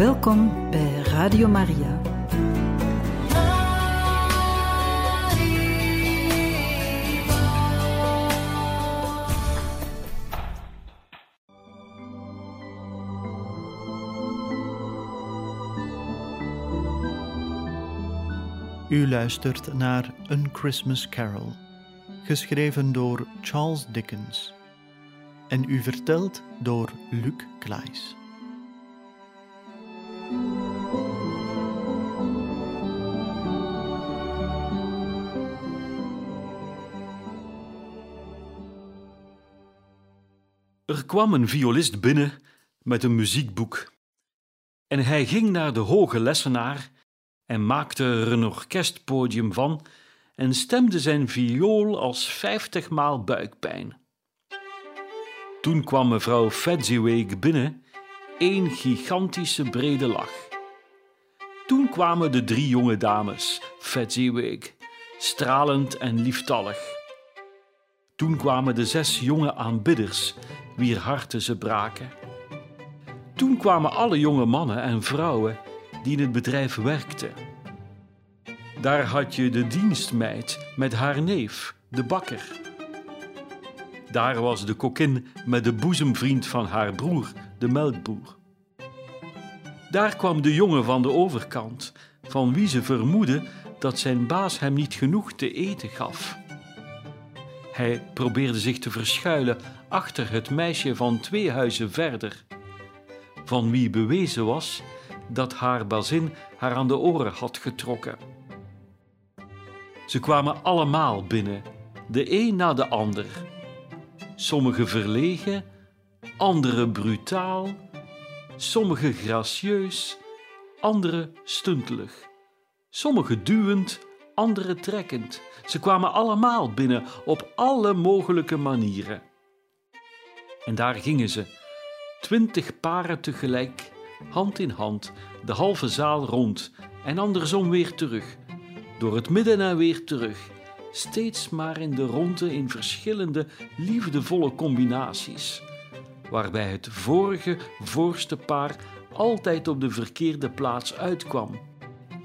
Welkom bij Radio Maria. U luistert naar A Christmas Carol, geschreven door Charles Dickens en u verteld door Luc Klaes. Er kwam een violist binnen met een muziekboek. En hij ging naar de hoge lessenaar en maakte er een orkestpodium van en stemde zijn viool als vijftigmaal buikpijn. Toen kwam mevrouw Fezziwig binnen, één gigantische brede lach. Toen kwamen de drie jonge dames, Fezziwig, stralend en lieftallig. Toen kwamen de zes jonge aanbidders, wier harten ze braken. Toen kwamen alle jonge mannen en vrouwen die in het bedrijf werkten. Daar had je de dienstmeid met haar neef, de bakker. Daar was de kokkin met de boezemvriend van haar broer, de melkboer. Daar kwam de jongen van de overkant, van wie ze vermoedde dat zijn baas hem niet genoeg te eten gaf. Hij probeerde zich te verschuilen achter het meisje van twee huizen verder, van wie bewezen was dat haar bazin haar aan de oren had getrokken. Ze kwamen allemaal binnen, de een na de ander. Sommige verlegen, andere brutaal, sommige gracieus, andere stuntelig, sommige duwend, andere trekkend. Ze kwamen allemaal binnen op alle mogelijke manieren. En daar gingen ze, twintig paren tegelijk, hand in hand, de halve zaal rond en andersom weer terug, door het midden en weer terug, steeds maar in de ronde in verschillende liefdevolle combinaties, waarbij het vorige voorste paar altijd op de verkeerde plaats uitkwam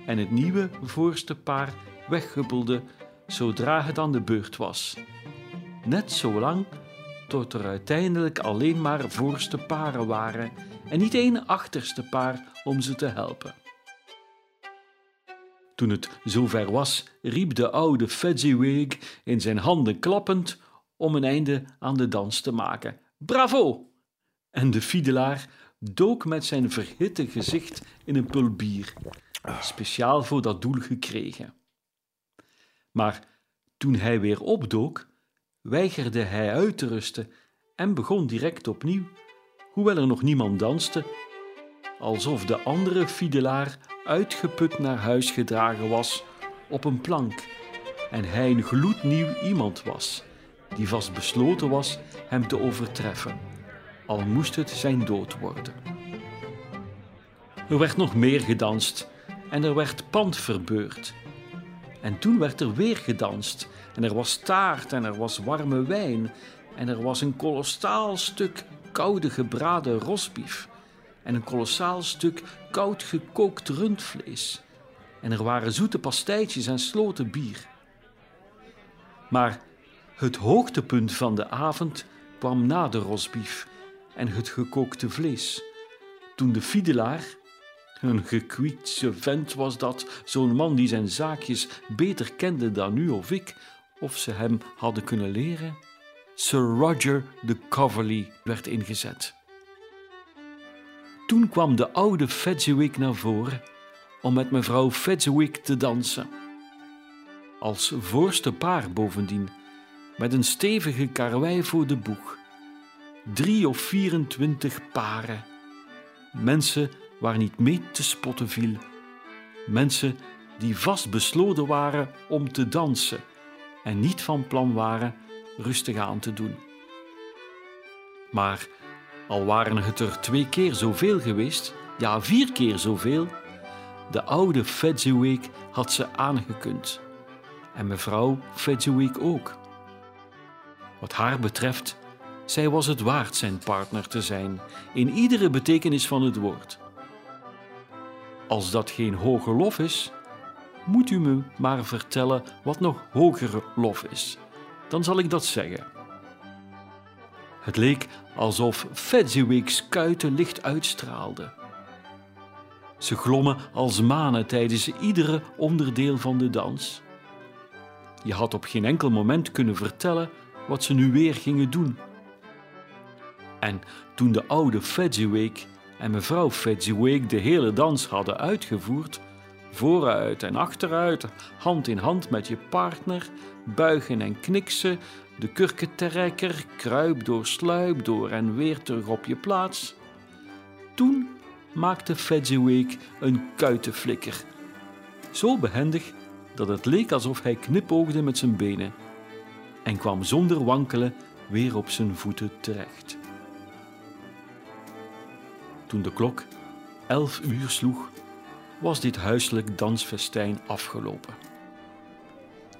en het nieuwe voorste paar weghuppelde zodra het aan de beurt was. Net zo lang tot er uiteindelijk alleen maar voorste paren waren en niet één achterste paar om ze te helpen. Toen het zover was, riep de oude Fezziwig in zijn handen klappend om een einde aan de dans te maken. Bravo! En de fiedelaar dook met zijn verhitte gezicht in een pul bier, speciaal voor dat doel gekregen. Maar toen hij weer opdook, weigerde hij uit te rusten en begon direct opnieuw, hoewel er nog niemand danste, alsof de andere fiedelaar uitgeput naar huis gedragen was op een plank en hij een gloednieuw iemand was, die vast besloten was hem te overtreffen, al moest het zijn dood worden. Er werd nog meer gedanst en er werd pand verbeurd. En toen werd er weer gedanst en er was taart en er was warme wijn en er was een kolossaal stuk koude gebraden rosbief en een kolossaal stuk koud gekookt rundvlees. En er waren zoete pastijtjes en sloten bier. Maar het hoogtepunt van de avond kwam na de rosbief en het gekookte vlees. Toen de fiedelaar, een gekwietse vent was dat, zo'n man die zijn zaakjes beter kende dan u of ik, of ze hem hadden kunnen leren, Sir Roger de Coverley werd ingezet. Toen kwam de oude Fezziwig naar voren om met mevrouw Fezziwig te dansen. Als voorste paar bovendien, met een stevige karwei voor de boeg. Drie of 24 paren. Mensen waar niet mee te spotten viel. Mensen die vast besloten waren om te dansen en niet van plan waren rustig aan te doen. Maar al waren het er twee keer zoveel geweest, ja vier keer zoveel, de oude Fezziwig had ze aangekund. En mevrouw Fezziwig ook. Wat haar betreft, zij was het waard zijn partner te zijn, in iedere betekenis van het woord. als dat geen hoge lof is, moet u me maar vertellen wat nog hogere lof is. Dan zal ik dat zeggen. Het leek alsof Fezziwig's kuiten licht uitstraalden. Ze glommen als manen tijdens iedere onderdeel van de dans. Je had op geen enkel moment kunnen vertellen wat ze nu weer gingen doen. En toen de oude Fezziwig en mevrouw Fezziwig de hele dans hadden uitgevoerd, vooruit en achteruit, hand in hand met je partner, buigen en kniksen, de kurkentrekker, kruip door, sluip door en weer terug op je plaats. Toen maakte Fezziwig een kuitenflikker. Zo behendig dat het leek alsof hij knipoogde met zijn benen en kwam zonder wankelen weer op zijn voeten terecht. Toen de klok elf uur sloeg, was dit huiselijk dansfestijn afgelopen.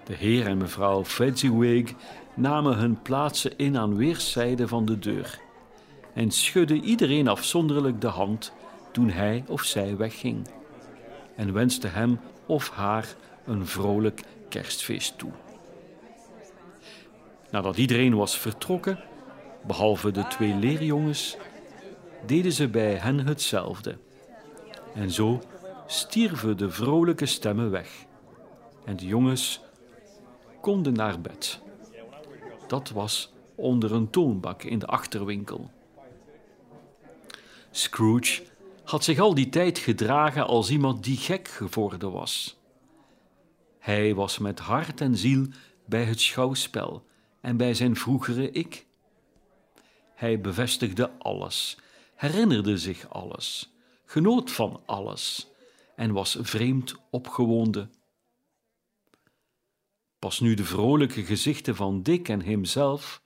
De heer en mevrouw Fezziwig namen hun plaatsen in aan weerszijden van de deur en schudden iedereen afzonderlijk de hand toen hij of zij wegging en wenste hem of haar een vrolijk kerstfeest toe. Nadat iedereen was vertrokken, behalve de twee leerjongens, deden ze bij hen hetzelfde. En zo stierven de vrolijke stemmen weg. En de jongens konden naar bed. Dat was onder een toonbak in de achterwinkel. Scrooge had zich al die tijd gedragen als iemand die gek geworden was. Hij was met hart en ziel bij het schouwspel en bij zijn vroegere ik. Hij bevestigde alles, herinnerde zich alles, genoot van alles en was vreemd opgewonden. Pas nu de vrolijke gezichten van Dick en hemzelf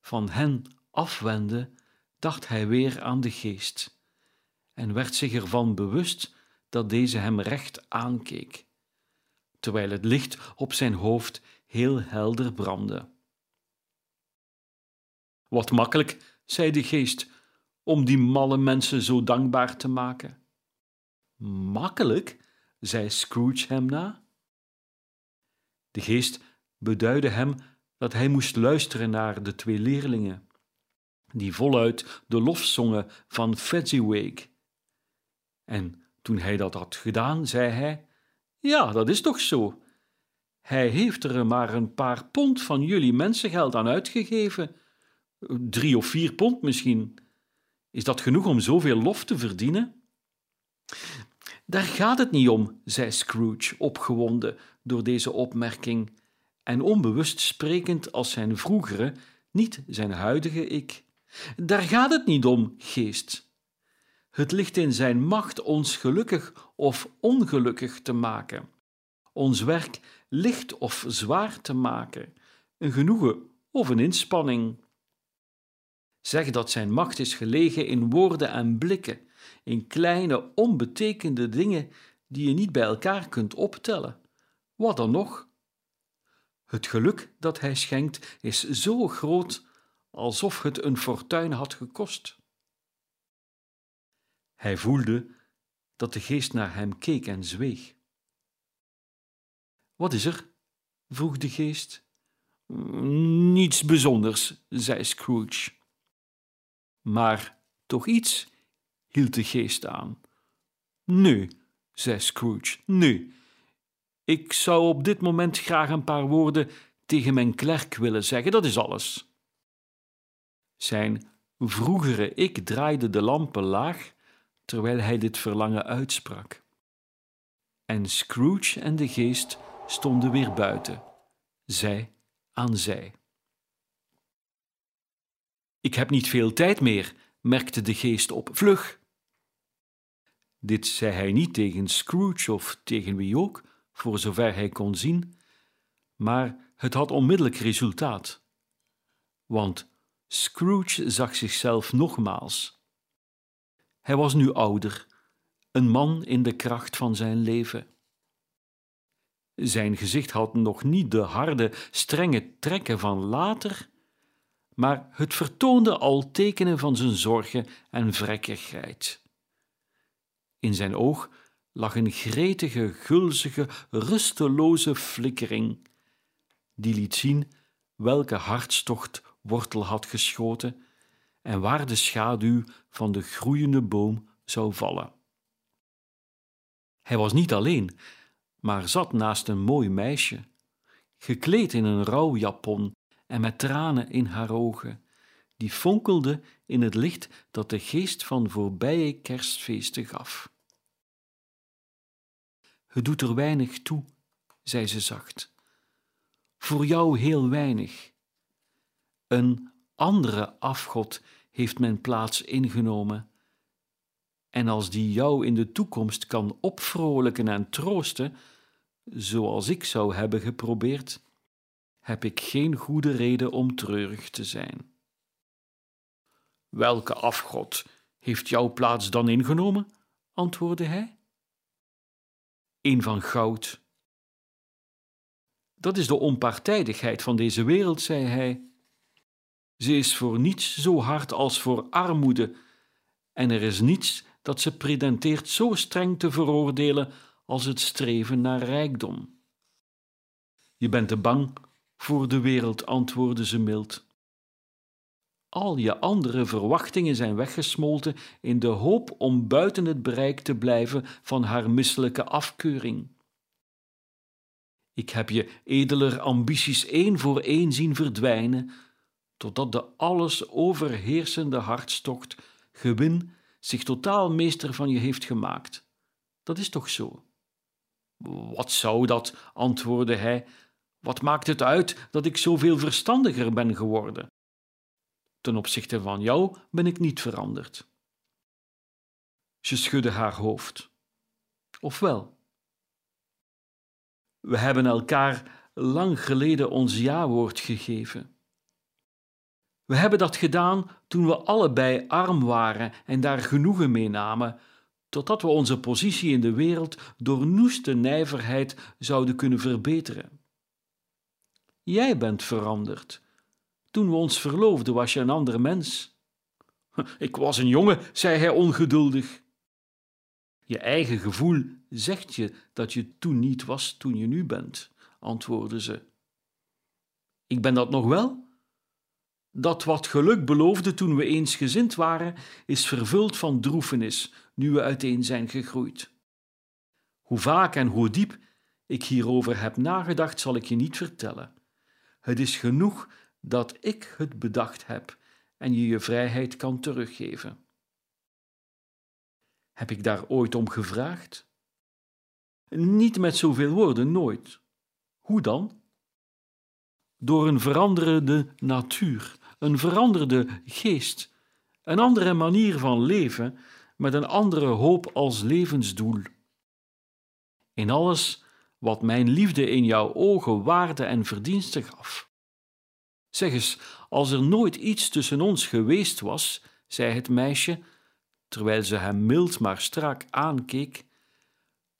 van hen afwendde, dacht hij weer aan de geest en werd zich ervan bewust dat deze hem recht aankeek, terwijl het licht op zijn hoofd heel helder brandde. Wat makkelijk, zei de geest, om die malle mensen zo dankbaar te maken. Makkelijk, zei Scrooge hem na. De geest beduidde hem dat hij moest luisteren naar de twee leerlingen, die voluit de lof zongen van Fezziwig. En toen hij dat had gedaan, zei hij: Ja, dat is toch zo. Hij heeft er maar een paar pond van jullie mensengeld aan uitgegeven. Drie of vier pond misschien. Is dat genoeg om zoveel lof te verdienen? Daar gaat het niet om, zei Scrooge, opgewonden door deze opmerking en onbewust sprekend als zijn vroegere, niet zijn huidige ik. Daar gaat het niet om, geest. Het ligt in zijn macht ons gelukkig of ongelukkig te maken, ons werk licht of zwaar te maken, een genoegen of een inspanning. Zeg dat zijn macht is gelegen in woorden en blikken, in kleine, onbetekende dingen die je niet bij elkaar kunt optellen. Wat dan nog? Het geluk dat hij schenkt is zo groot alsof het een fortuin had gekost. Hij voelde dat de geest naar hem keek en zweeg. Wat is er? vroeg de geest. Niets bijzonders, zei Scrooge. Maar toch iets, hield de geest aan. Nee, zei Scrooge, nee. Ik zou op dit moment graag een paar woorden tegen mijn klerk willen zeggen, dat is alles. Zijn vroegere ik draaide de lampen laag terwijl hij dit verlangen uitsprak. En Scrooge en de geest stonden weer buiten, zij aan zij. Ik heb niet veel tijd meer, merkte de geest op. Vlug! Dit zei hij niet tegen Scrooge of tegen wie ook, voor zover hij kon zien, maar het had onmiddellijk resultaat. Want Scrooge zag zichzelf nogmaals. Hij was nu ouder, een man in de kracht van zijn leven. Zijn gezicht had nog niet de harde, strenge trekken van later, maar het vertoonde al tekenen van zijn zorgen en vrekkigheid. In zijn oog lag een gretige, gulzige, rusteloze flikkering, die liet zien welke hartstocht wortel had geschoten en waar de schaduw van de groeiende boom zou vallen. Hij was niet alleen, maar zat naast een mooi meisje, gekleed in een rouwjapon en met tranen in haar ogen, die fonkelde in het licht dat de geest van voorbije kerstfeesten gaf. Het doet er weinig toe, zei ze zacht. Voor jou heel weinig. Een andere afgod heeft mijn plaats ingenomen. En als die jou in de toekomst kan opvrolijken en troosten, zoals ik zou hebben geprobeerd, heb ik geen goede reden om treurig te zijn. Welke afgod heeft jouw plaats dan ingenomen? antwoordde hij. Een van goud. Dat is de onpartijdigheid van deze wereld, zei hij. Ze is voor niets zo hard als voor armoede, en er is niets dat ze pretenteert zo streng te veroordelen als het streven naar rijkdom. Je bent te bang voor de wereld, antwoordde ze mild. Al je andere verwachtingen zijn weggesmolten in de hoop om buiten het bereik te blijven van haar misselijke afkeuring. Ik heb je edeler ambities één voor één zien verdwijnen, totdat de alles overheersende hartstocht, gewin, zich totaal meester van je heeft gemaakt. Dat is toch zo? Wat zou dat? antwoordde hij. Wat maakt het uit dat ik zoveel verstandiger ben geworden? Ten opzichte van jou ben ik niet veranderd. Ze schudde haar hoofd. Of wel? We hebben elkaar lang geleden ons ja-woord gegeven. We hebben dat gedaan toen we allebei arm waren en daar genoegen mee namen, totdat we onze positie in de wereld door noeste nijverheid zouden kunnen verbeteren. Jij bent veranderd. Toen we ons verloofden was je een ander mens. Ik was een jongen, zei hij ongeduldig. Je eigen gevoel zegt je dat je toen niet was toen je nu bent, antwoordde ze. Ik ben dat nog wel? Dat wat geluk beloofde toen we eensgezind waren, is vervuld van droefenis nu we uiteen zijn gegroeid. Hoe vaak en hoe diep ik hierover heb nagedacht, zal ik je niet vertellen. Het is genoeg dat ik het bedacht heb en je je vrijheid kan teruggeven. Heb ik daar ooit om gevraagd? Niet met zoveel woorden, nooit. Hoe dan? Door een veranderende natuur, een veranderde geest, een andere manier van leven met een andere hoop als levensdoel. In alles wat mijn liefde in jouw ogen waarde en verdienste gaf. Zeg eens, als er nooit iets tussen ons geweest was, zei het meisje, terwijl ze hem mild maar strak aankeek,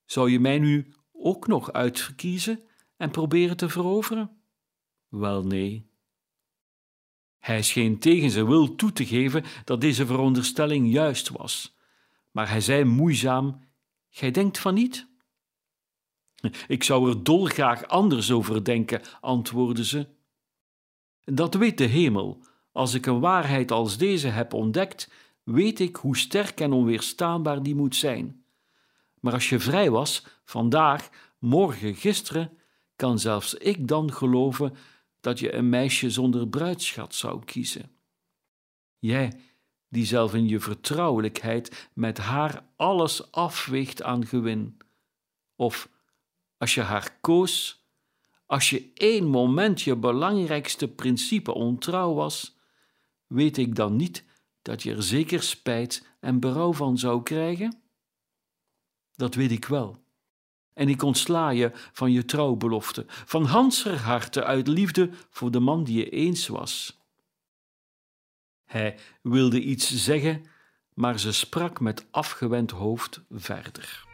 zou je mij nu ook nog uitverkiezen en proberen te veroveren? Wel nee. Hij scheen tegen zijn wil toe te geven dat deze veronderstelling juist was, maar hij zei moeizaam: Gij denkt van niet? Ik zou er dolgraag anders over denken, antwoordde ze. Dat weet de hemel. Als ik een waarheid als deze heb ontdekt, weet ik hoe sterk en onweerstaanbaar die moet zijn. Maar als je vrij was, vandaag, morgen, gisteren, kan zelfs ik dan geloven dat je een meisje zonder bruidschat zou kiezen. Jij, die zelf in je vertrouwelijkheid met haar alles afweegt aan gewin. Of als je haar koos, als je één moment je belangrijkste principe ontrouw was, weet ik dan niet dat je er zeker spijt en berouw van zou krijgen? Dat weet ik wel. En ik ontsla je van je trouwbelofte, van Hanser harte uit liefde voor de man die je eens was. Hij wilde iets zeggen, maar ze sprak met afgewend hoofd verder.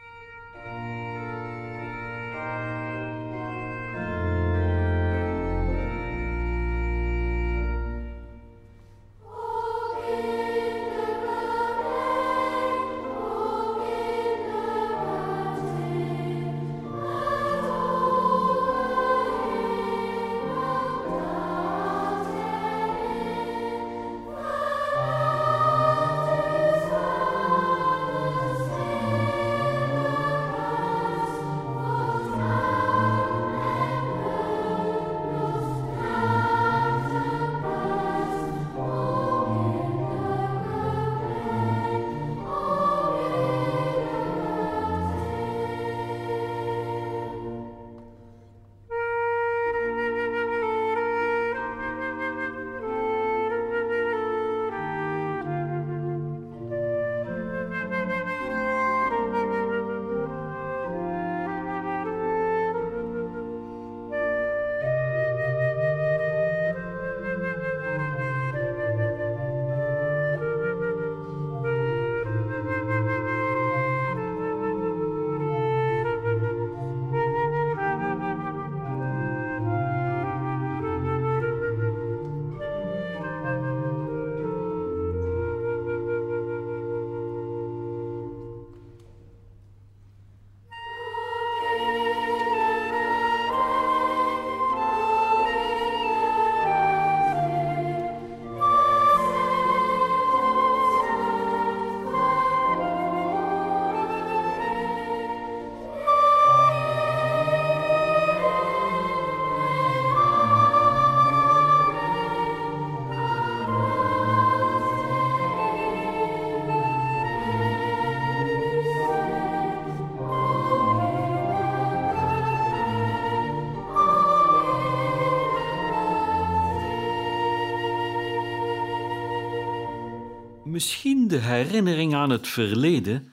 Misschien de herinnering aan het verleden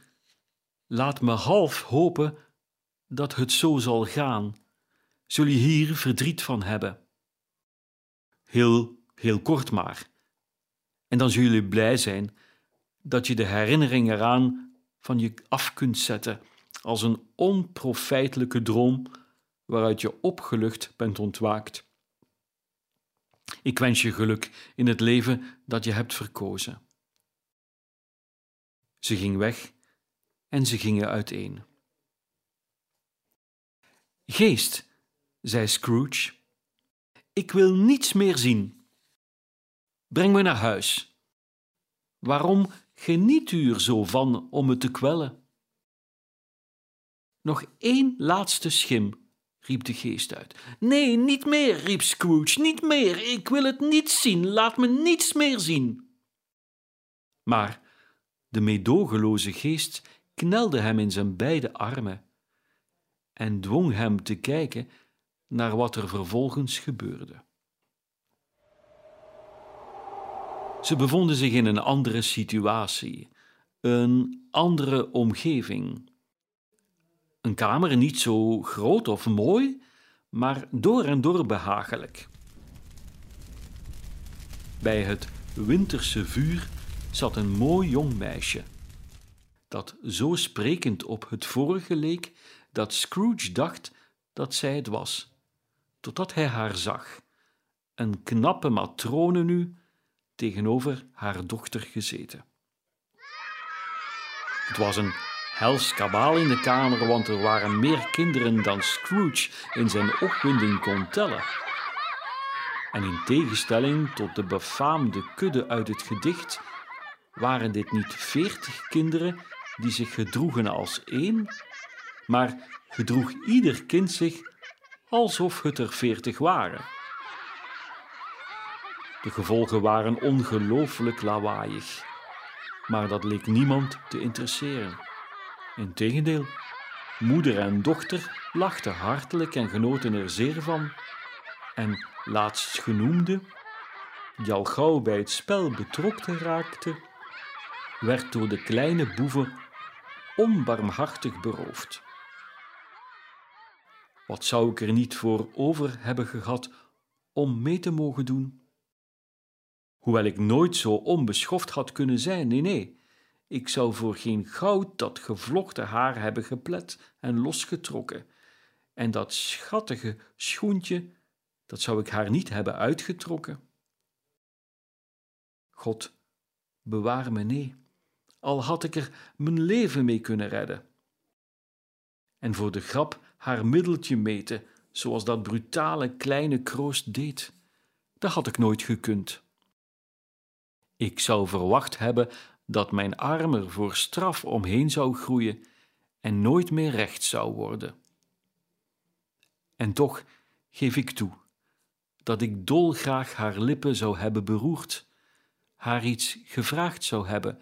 laat me half hopen dat het zo zal gaan. Zul je hier verdriet van hebben? Heel, heel kort maar. En dan zul je blij zijn dat je de herinnering eraan van je af kunt zetten als een onprofijtelijke droom waaruit je opgelucht bent ontwaakt. Ik wens je geluk in het leven dat je hebt verkozen. Ze ging weg en ze gingen uiteen. Geest, zei Scrooge, ik wil niets meer zien. Breng me naar huis. Waarom geniet u er zo van om me te kwellen? Nog één laatste schim, riep de geest uit. Nee, niet meer, riep Scrooge, niet meer. Ik wil het niet zien, laat me niets meer zien. Maar de meedogenloze geest knelde hem in zijn beide armen en dwong hem te kijken naar wat er vervolgens gebeurde. Ze bevonden zich in een andere situatie, een andere omgeving. Een kamer niet zo groot of mooi, maar door en door behagelijk. Bij het winterse vuur zat een mooi jong meisje, dat zo sprekend op het vorige leek dat Scrooge dacht dat zij het was, totdat hij haar zag, een knappe matrone nu, tegenover haar dochter gezeten. Het was een hels kabaal in de kamer, want er waren meer kinderen dan Scrooge in zijn opwinding kon tellen. En in tegenstelling tot de befaamde kudde uit het gedicht, waren dit niet veertig kinderen die zich gedroegen als één, maar gedroeg ieder kind zich alsof het er veertig waren. De gevolgen waren ongelooflijk lawaaiig, maar dat leek niemand te interesseren. Integendeel, moeder en dochter lachten hartelijk en genoten er zeer van. En laatstgenoemde, die al gauw bij het spel betrokken raakte, werd door de kleine boeven onbarmhartig beroofd. Wat zou ik er niet voor over hebben gehad om mee te mogen doen? Hoewel ik nooit zo onbeschoft had kunnen zijn, nee, nee, ik zou voor geen goud dat gevlochten haar hebben geplet en losgetrokken, en dat schattige schoentje, dat zou ik haar niet hebben uitgetrokken. God, bewaar me, nee, al had ik er mijn leven mee kunnen redden. En voor de grap haar middeltje meten, zoals dat brutale kleine kroost deed, dat had ik nooit gekund. Ik zou verwacht hebben dat mijn arm er voor straf omheen zou groeien en nooit meer recht zou worden. En toch geef ik toe dat ik dolgraag haar lippen zou hebben beroerd, haar iets gevraagd zou hebben,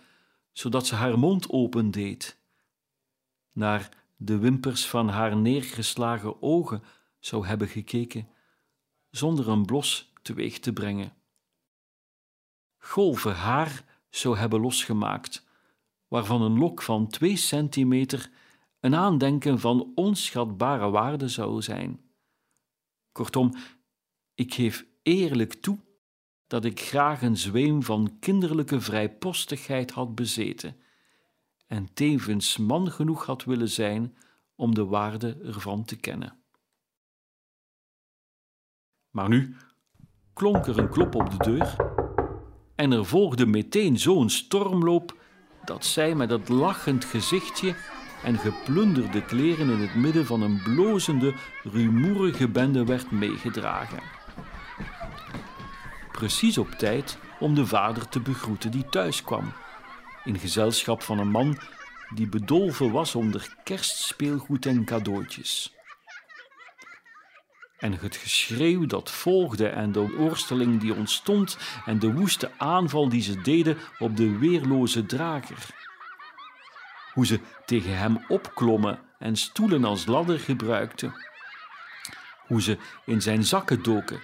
zodat ze haar mond opendeed, naar de wimpers van haar neergeslagen ogen zou hebben gekeken, zonder een blos teweeg te brengen. Golven haar zou hebben losgemaakt, waarvan een lok van twee centimeter een aandenken van onschatbare waarde zou zijn. Kortom, ik geef eerlijk toe dat ik graag een zweem van kinderlijke vrijpostigheid had bezeten en tevens man genoeg had willen zijn om de waarde ervan te kennen. Maar nu klonk er een klop op de deur en er volgde meteen zo'n stormloop dat zij met dat lachend gezichtje en geplunderde kleren in het midden van een blozende, rumoerige bende werd meegedragen. Precies op tijd om de vader te begroeten die thuis kwam, in gezelschap van een man die bedolven was onder kerstspeelgoed en cadeautjes en het geschreeuw dat volgde en de oorsteling die ontstond en de woeste aanval die ze deden op de weerloze drager. Hoe ze tegen hem opklommen en stoelen als ladder gebruikten. Hoe ze in zijn zakken doken,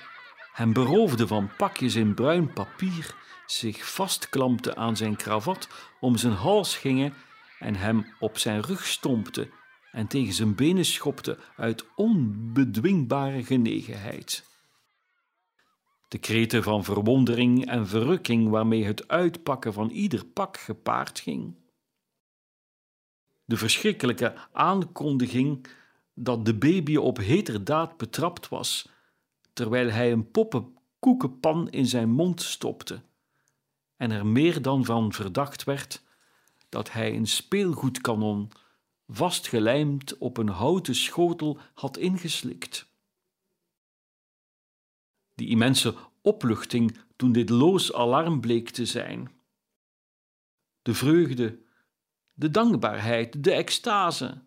hem beroofden van pakjes in bruin papier zich vastklampte aan zijn kravat, om zijn hals gingen en hem op zijn rug stompte en tegen zijn benen schopte uit onbedwingbare genegenheid. De kreten van verwondering en verrukking waarmee het uitpakken van ieder pak gepaard ging. De verschrikkelijke aankondiging dat de baby op heterdaad betrapt was, terwijl hij een poppenkoekenpan in zijn mond stopte en er meer dan van verdacht werd dat hij een speelgoedkanon vastgelijmd op een houten schotel had ingeslikt. Die immense opluchting toen dit loos alarm bleek te zijn. De vreugde, de dankbaarheid, de extase.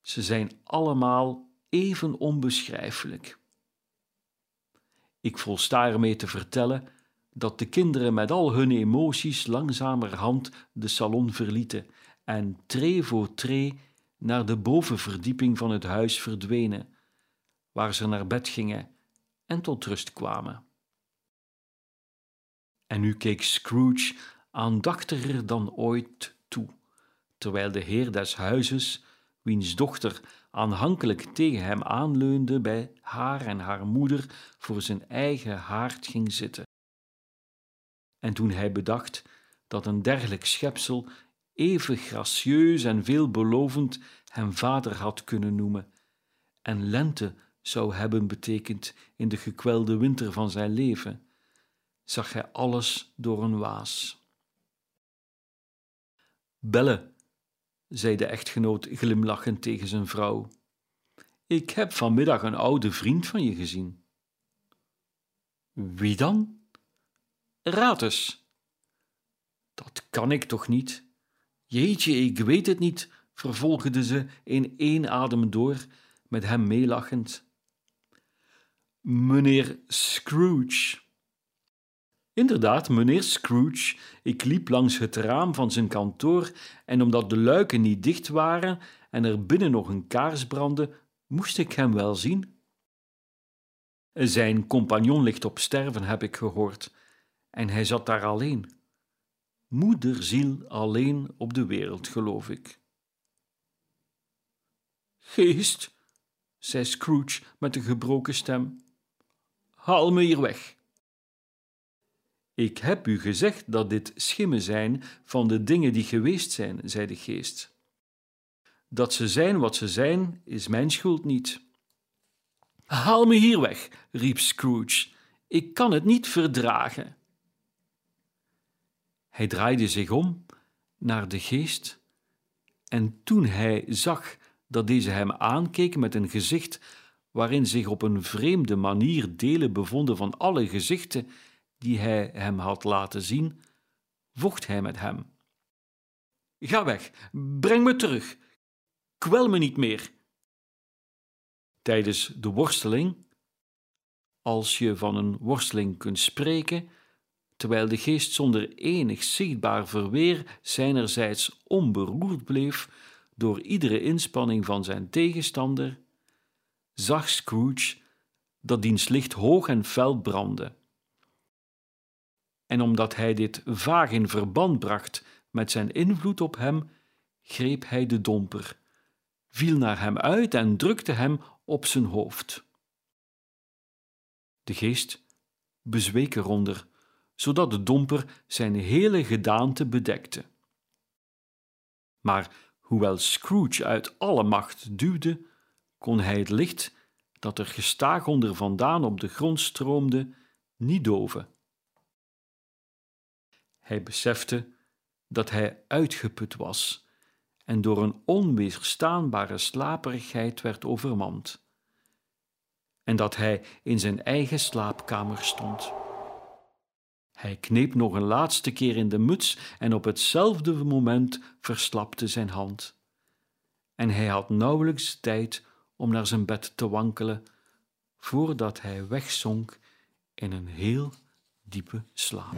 Ze zijn allemaal even onbeschrijfelijk. Ik volsta ermee te vertellen dat de kinderen met al hun emoties langzamerhand de salon verlieten en tree voor tree naar de bovenverdieping van het huis verdwenen, waar ze naar bed gingen en tot rust kwamen. En nu keek Scrooge aandachtiger dan ooit toe, terwijl de heer des huizes, wiens dochter aanhankelijk tegen hem aanleunde, bij haar en haar moeder voor zijn eigen haard ging zitten. En toen hij bedacht dat een dergelijk schepsel even gracieus en veelbelovend hem vader had kunnen noemen, en lente zou hebben betekend in de gekwelde winter van zijn leven, zag hij alles door een waas. Belle, zei de echtgenoot glimlachend tegen zijn vrouw, ik heb vanmiddag een oude vriend van je gezien. Wie dan? Raad eens. Dat kan ik toch niet? Jeetje, ik weet het niet, vervolgde ze in één adem door, met hem meelachend. Meneer Scrooge. Inderdaad, meneer Scrooge. Ik liep langs het raam van zijn kantoor en omdat de luiken niet dicht waren en er binnen nog een kaars brandde, moest ik hem wel zien. Zijn compagnon ligt op sterven, heb ik gehoord, en hij zat daar alleen moederziel alleen op de wereld, geloof ik. Geest, zei Scrooge met een gebroken stem, haal me hier weg. Ik heb u gezegd dat dit schimmen zijn van de dingen die geweest zijn, zei de geest. Dat ze zijn wat ze zijn, is mijn schuld niet. Haal me hier weg, riep Scrooge. Ik kan het niet verdragen. Hij draaide zich om naar de geest en toen hij zag dat deze hem aankeek met een gezicht waarin zich op een vreemde manier delen bevonden van alle gezichten die hij hem had laten zien, vocht hij met hem. Ga weg, breng me terug, kwel me niet meer. Tijdens de worsteling, als je van een worsteling kunt spreken, terwijl de geest zonder enig zichtbaar verweer zijnerzijds onberoerd bleef door iedere inspanning van zijn tegenstander, zag Scrooge dat diens licht hoog en fel brandde. En omdat hij dit vaag in verband bracht met zijn invloed op hem, greep hij de domper, viel naar hem uit en drukte hem op zijn hoofd. De geest bezweek eronder zodat de domper zijn hele gedaante bedekte. Maar hoewel Scrooge uit alle macht duwde, kon hij het licht dat er gestaag onder vandaan op de grond stroomde, niet doven. Hij besefte dat hij uitgeput was en door een onweerstaanbare slaperigheid werd overmand, en dat hij in zijn eigen slaapkamer stond. Hij kneep nog een laatste keer in de muts en op hetzelfde moment verslapte zijn hand. En hij had nauwelijks tijd om naar zijn bed te wankelen, voordat hij wegzonk in een heel diepe slaap.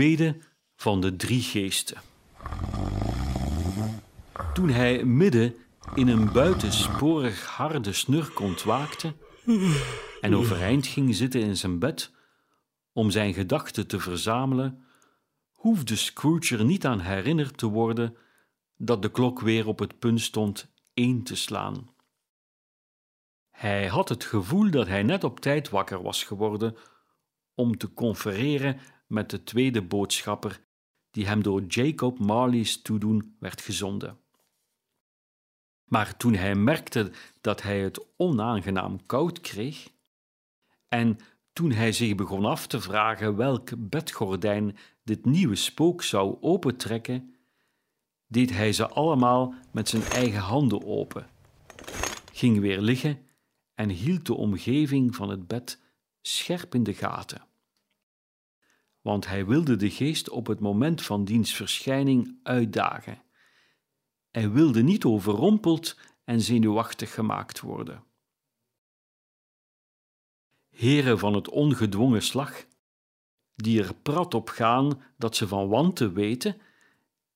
Tweede van de drie geesten. Toen hij midden in een buitensporig harde snurk ontwaakte en overeind ging zitten in zijn bed om zijn gedachten te verzamelen, hoefde Scrooge er niet aan herinnerd te worden dat de klok weer op het punt stond één te slaan. Hij had het gevoel dat hij net op tijd wakker was geworden om te confereren met de tweede boodschapper die hem door Jacob Marley's toedoen werd gezonden. Maar toen hij merkte dat hij het onaangenaam koud kreeg, en toen hij zich begon af te vragen welk bedgordijn dit nieuwe spook zou opentrekken, deed hij ze allemaal met zijn eigen handen open, ging weer liggen en hield de omgeving van het bed scherp in de gaten. Want hij wilde de geest op het moment van diens verschijning uitdagen. Hij wilde niet overrompeld en zenuwachtig gemaakt worden. Heren van het ongedwongen slag, die er prat op gaan dat ze van wanten weten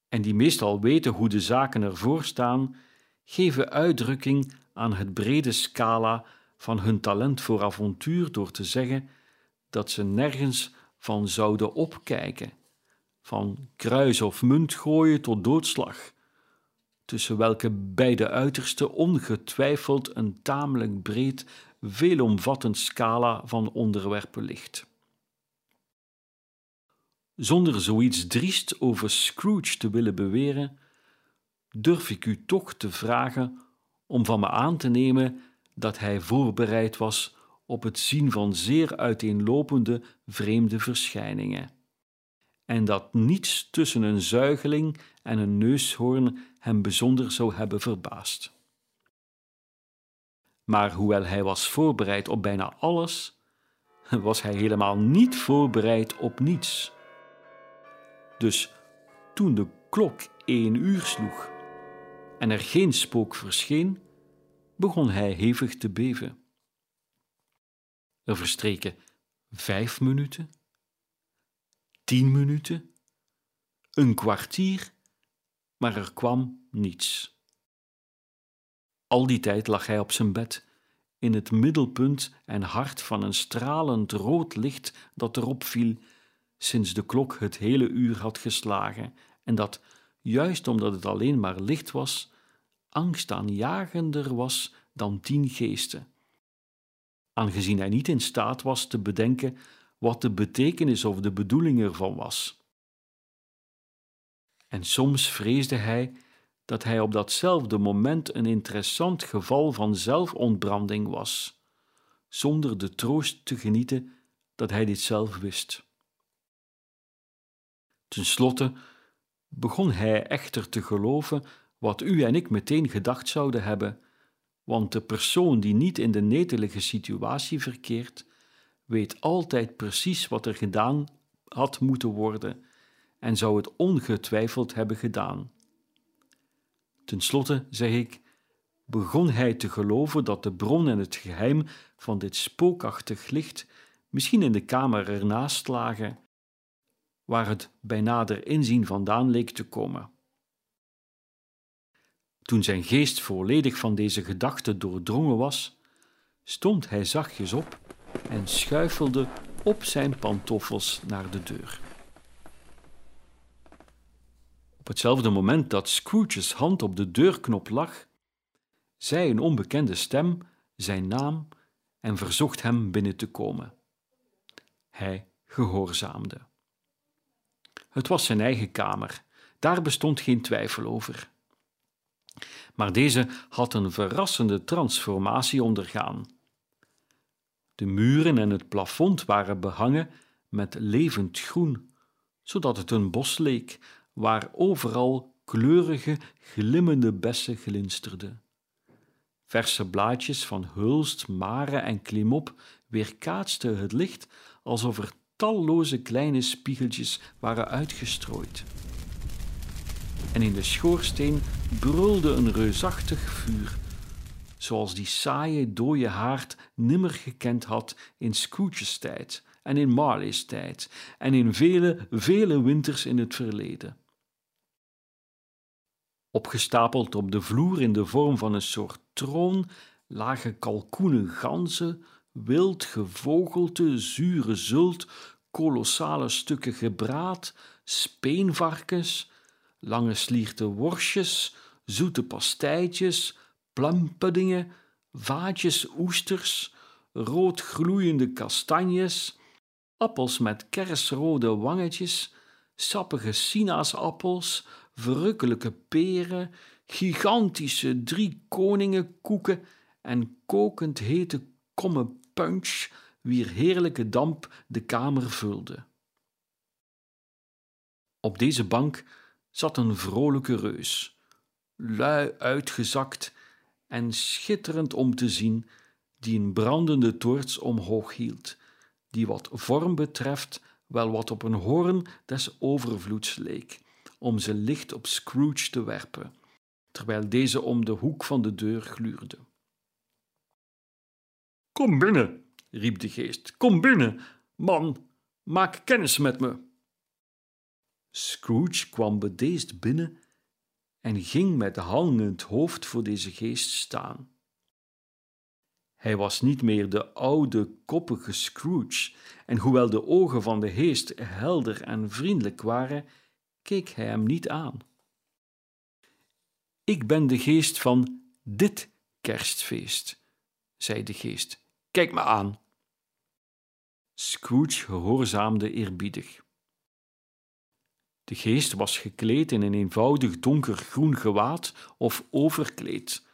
en die meestal weten hoe de zaken ervoor staan, geven uitdrukking aan het brede scala van hun talent voor avontuur door te zeggen dat ze nergens van zouden opkijken, van kruis of munt gooien tot doodslag, tussen welke beide uitersten ongetwijfeld een tamelijk breed, veelomvattend scala van onderwerpen ligt. Zonder zoiets driest over Scrooge te willen beweren, durf ik u toch te vragen om van me aan te nemen dat hij voorbereid was op het zien van zeer uiteenlopende vreemde verschijningen, en dat niets tussen een zuigeling en een neushoorn hem bijzonder zou hebben verbaasd. Maar hoewel hij was voorbereid op bijna alles, was hij helemaal niet voorbereid op niets. Dus toen de klok één uur sloeg en er geen spook verscheen, begon hij hevig te beven. Er verstreken vijf minuten, tien minuten, een kwartier, maar er kwam niets. Al die tijd lag hij op zijn bed, in het middelpunt en hart van een stralend rood licht dat erop viel sinds de klok het hele uur had geslagen en dat, juist omdat het alleen maar licht was, angstaanjagender was dan tien geesten. Aangezien hij niet in staat was te bedenken wat de betekenis of de bedoeling ervan was. En soms vreesde hij dat hij op datzelfde moment een interessant geval van zelfontbranding was, zonder de troost te genieten dat hij dit zelf wist. Ten slotte begon hij echter te geloven wat u en ik meteen gedacht zouden hebben, want de persoon die niet in de netelige situatie verkeert, weet altijd precies wat er gedaan had moeten worden en zou het ongetwijfeld hebben gedaan. Ten slotte, zeg ik, begon hij te geloven dat de bron en het geheim van dit spookachtig licht misschien in de kamer ernaast lagen, waar het bij nader inzien vandaan leek te komen. Toen zijn geest volledig van deze gedachte doordrongen was, stond hij zachtjes op en schuifelde op zijn pantoffels naar de deur. Op hetzelfde moment dat Scrooge's hand op de deurknop lag, zei een onbekende stem zijn naam en verzocht hem binnen te komen. Hij gehoorzaamde. Het was zijn eigen kamer, daar bestond geen twijfel over. Maar deze had een verrassende transformatie ondergaan. De muren en het plafond waren behangen met levend groen, zodat het een bos leek waar overal kleurige, glimmende bessen glinsterden. Verse blaadjes van hulst, maren en klimop weerkaatsten het licht alsof er talloze kleine spiegeltjes waren uitgestrooid. En in de schoorsteen brulde een reusachtig vuur, zoals die saaie dode haard nimmer gekend had in Scrooge's tijd en in Marley's tijd en in vele, vele winters in het verleden. Opgestapeld op de vloer in de vorm van een soort troon lagen kalkoenen ganzen, wild gevogelte, zure zult, kolossale stukken gebraad, speenvarkens, lange slierte worstjes, zoete pastijtjes, plumpuddingen, vaatjes oesters, rood gloeiende kastanjes, appels met kersrode wangetjes, sappige sinaasappels, verrukkelijke peren, gigantische drie koningen koeken en kokend hete komme punch, wier heerlijke damp de kamer vulde. Op deze bank zat een vrolijke reus, lui uitgezakt en schitterend om te zien, die een brandende toorts omhoog hield, die wat vorm betreft wel wat op een hoorn des overvloeds leek, om ze licht op Scrooge te werpen, terwijl deze om de hoek van de deur gluurde. Kom binnen, riep de geest, kom binnen, man, maak kennis met me. Scrooge kwam bedeesd binnen en ging met hangend hoofd voor deze geest staan. Hij was niet meer de oude, koppige Scrooge, en hoewel de ogen van de geest helder en vriendelijk waren, keek hij hem niet aan. Ik ben de geest van dit kerstfeest, zei de geest. Kijk me aan. Scrooge gehoorzaamde eerbiedig. De geest was gekleed in een eenvoudig donkergroen gewaad of overkleed,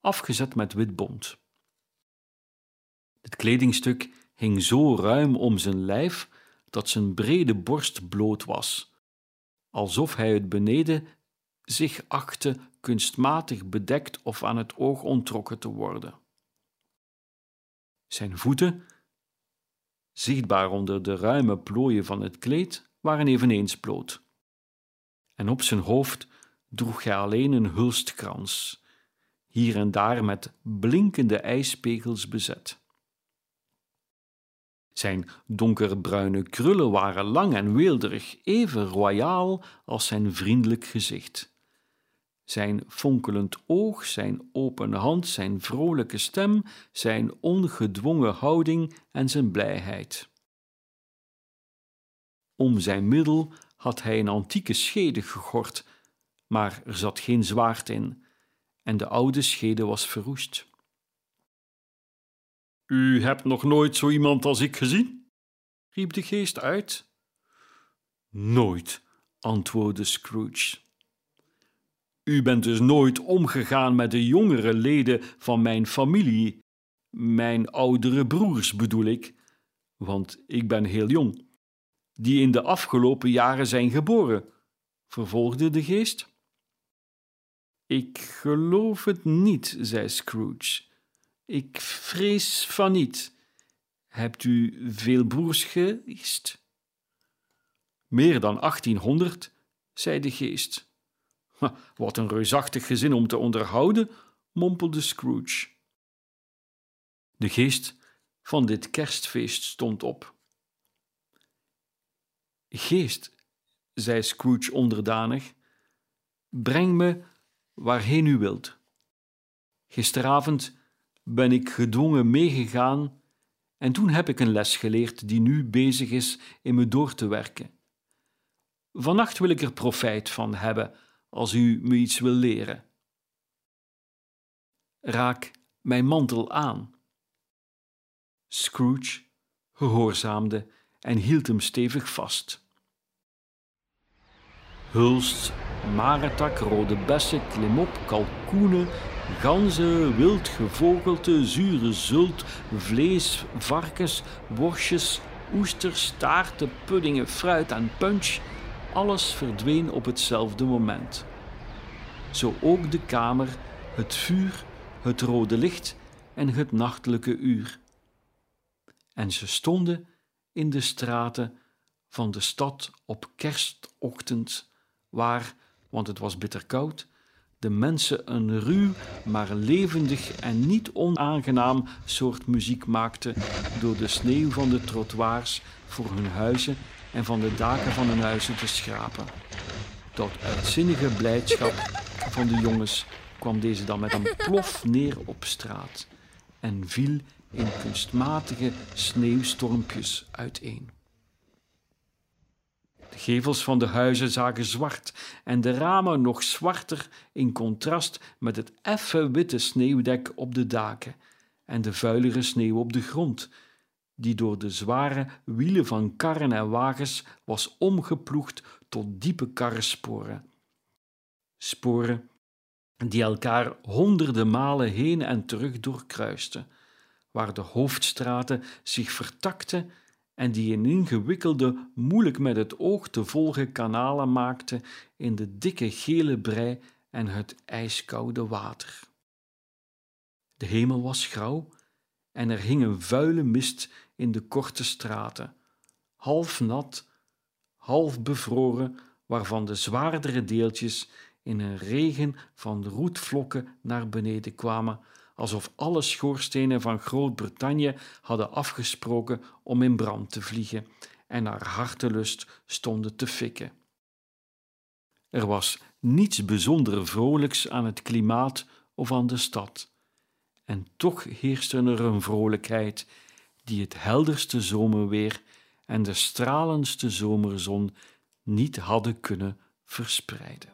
afgezet met wit bont. Het kledingstuk hing zo ruim om zijn lijf dat zijn brede borst bloot was, alsof hij het beneden zich achtte kunstmatig bedekt of aan het oog ontrokken te worden. Zijn voeten, zichtbaar onder de ruime plooien van het kleed, waren eveneens bloot. En op zijn hoofd droeg hij alleen een hulstkrans, hier en daar met blinkende ijspegels bezet. Zijn donkerbruine krullen waren lang en weelderig, even royaal als zijn vriendelijk gezicht. Zijn fonkelend oog, zijn open hand, zijn vrolijke stem, zijn ongedwongen houding en zijn blijheid. Om zijn middel had hij een antieke schede gegord, maar er zat geen zwaard in, en de oude schede was verroest. U hebt nog nooit zo iemand als ik gezien? riep de geest uit. Nooit, antwoordde Scrooge. U bent dus nooit omgegaan met de jongere leden van mijn familie, mijn oudere broers bedoel ik, want ik ben heel jong, die in de afgelopen jaren zijn geboren, vervolgde de geest. Ik geloof het niet, zei Scrooge. Ik vrees van niet. Hebt u veel broers geweest? Meer dan achttienhonderd, zei de geest. Wat een reusachtig gezin om te onderhouden, mompelde Scrooge. De geest van dit kerstfeest stond op. Geest, zei Scrooge onderdanig, breng me waarheen u wilt. Gisteravond ben ik gedwongen meegegaan en toen heb ik een les geleerd die nu bezig is in me door te werken. Vannacht wil ik er profijt van hebben als u me iets wil leren. Raak mijn mantel aan. Scrooge gehoorzaamde en hield hem stevig vast. Hulst, maretak, rode bessen, klimop, kalkoenen, ganzen, wild gevogelte, zure zult, vlees, varkens, worstjes, oesters, taarten, puddingen, fruit en punch alles verdween op hetzelfde moment. Zo ook de kamer, het vuur, het rode licht en het nachtelijke uur. En ze stonden in de straten van de stad op kerstochtend, waar, want het was bitterkoud, de mensen een ruw, maar levendig en niet onaangenaam soort muziek maakten door de sneeuw van de trottoirs voor hun huizen en van de daken van hun huizen te schrapen. Tot uitzinnige blijdschap van de jongens kwam deze dan met een plof neer op straat en viel in kunstmatige sneeuwstormpjes uiteen. De gevels van de huizen zagen zwart en de ramen nog zwarter in contrast met het effe witte sneeuwdek op de daken en de vuilere sneeuw op de grond, die door de zware wielen van karren en wagens was omgeploegd tot diepe karrensporen. Sporen die elkaar honderden malen heen en terug doorkruisten, waar de hoofdstraten zich vertakten en die een ingewikkelde, moeilijk met het oog te volgen kanalen maakten in de dikke gele brei en het ijskoude water. De hemel was grauw en er hing een vuile mist in de korte straten, half nat, half bevroren, waarvan de zwaardere deeltjes in een regen van roetvlokken naar beneden kwamen, alsof alle schoorstenen van Groot-Brittannië hadden afgesproken om in brand te vliegen en naar hartelust stonden te fikken. Er was niets bijzonder vrolijks aan het klimaat of aan de stad, en toch heerste er een vrolijkheid die het helderste zomerweer en de stralendste zomerzon niet hadden kunnen verspreiden.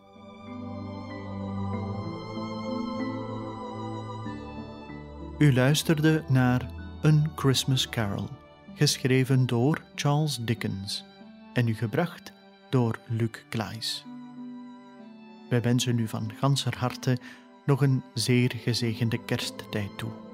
U luisterde naar Een Christmas Carol, geschreven door Charles Dickens en u gebracht door Luc Klaes. Wij wensen u van ganser harte nog een zeer gezegende kersttijd toe.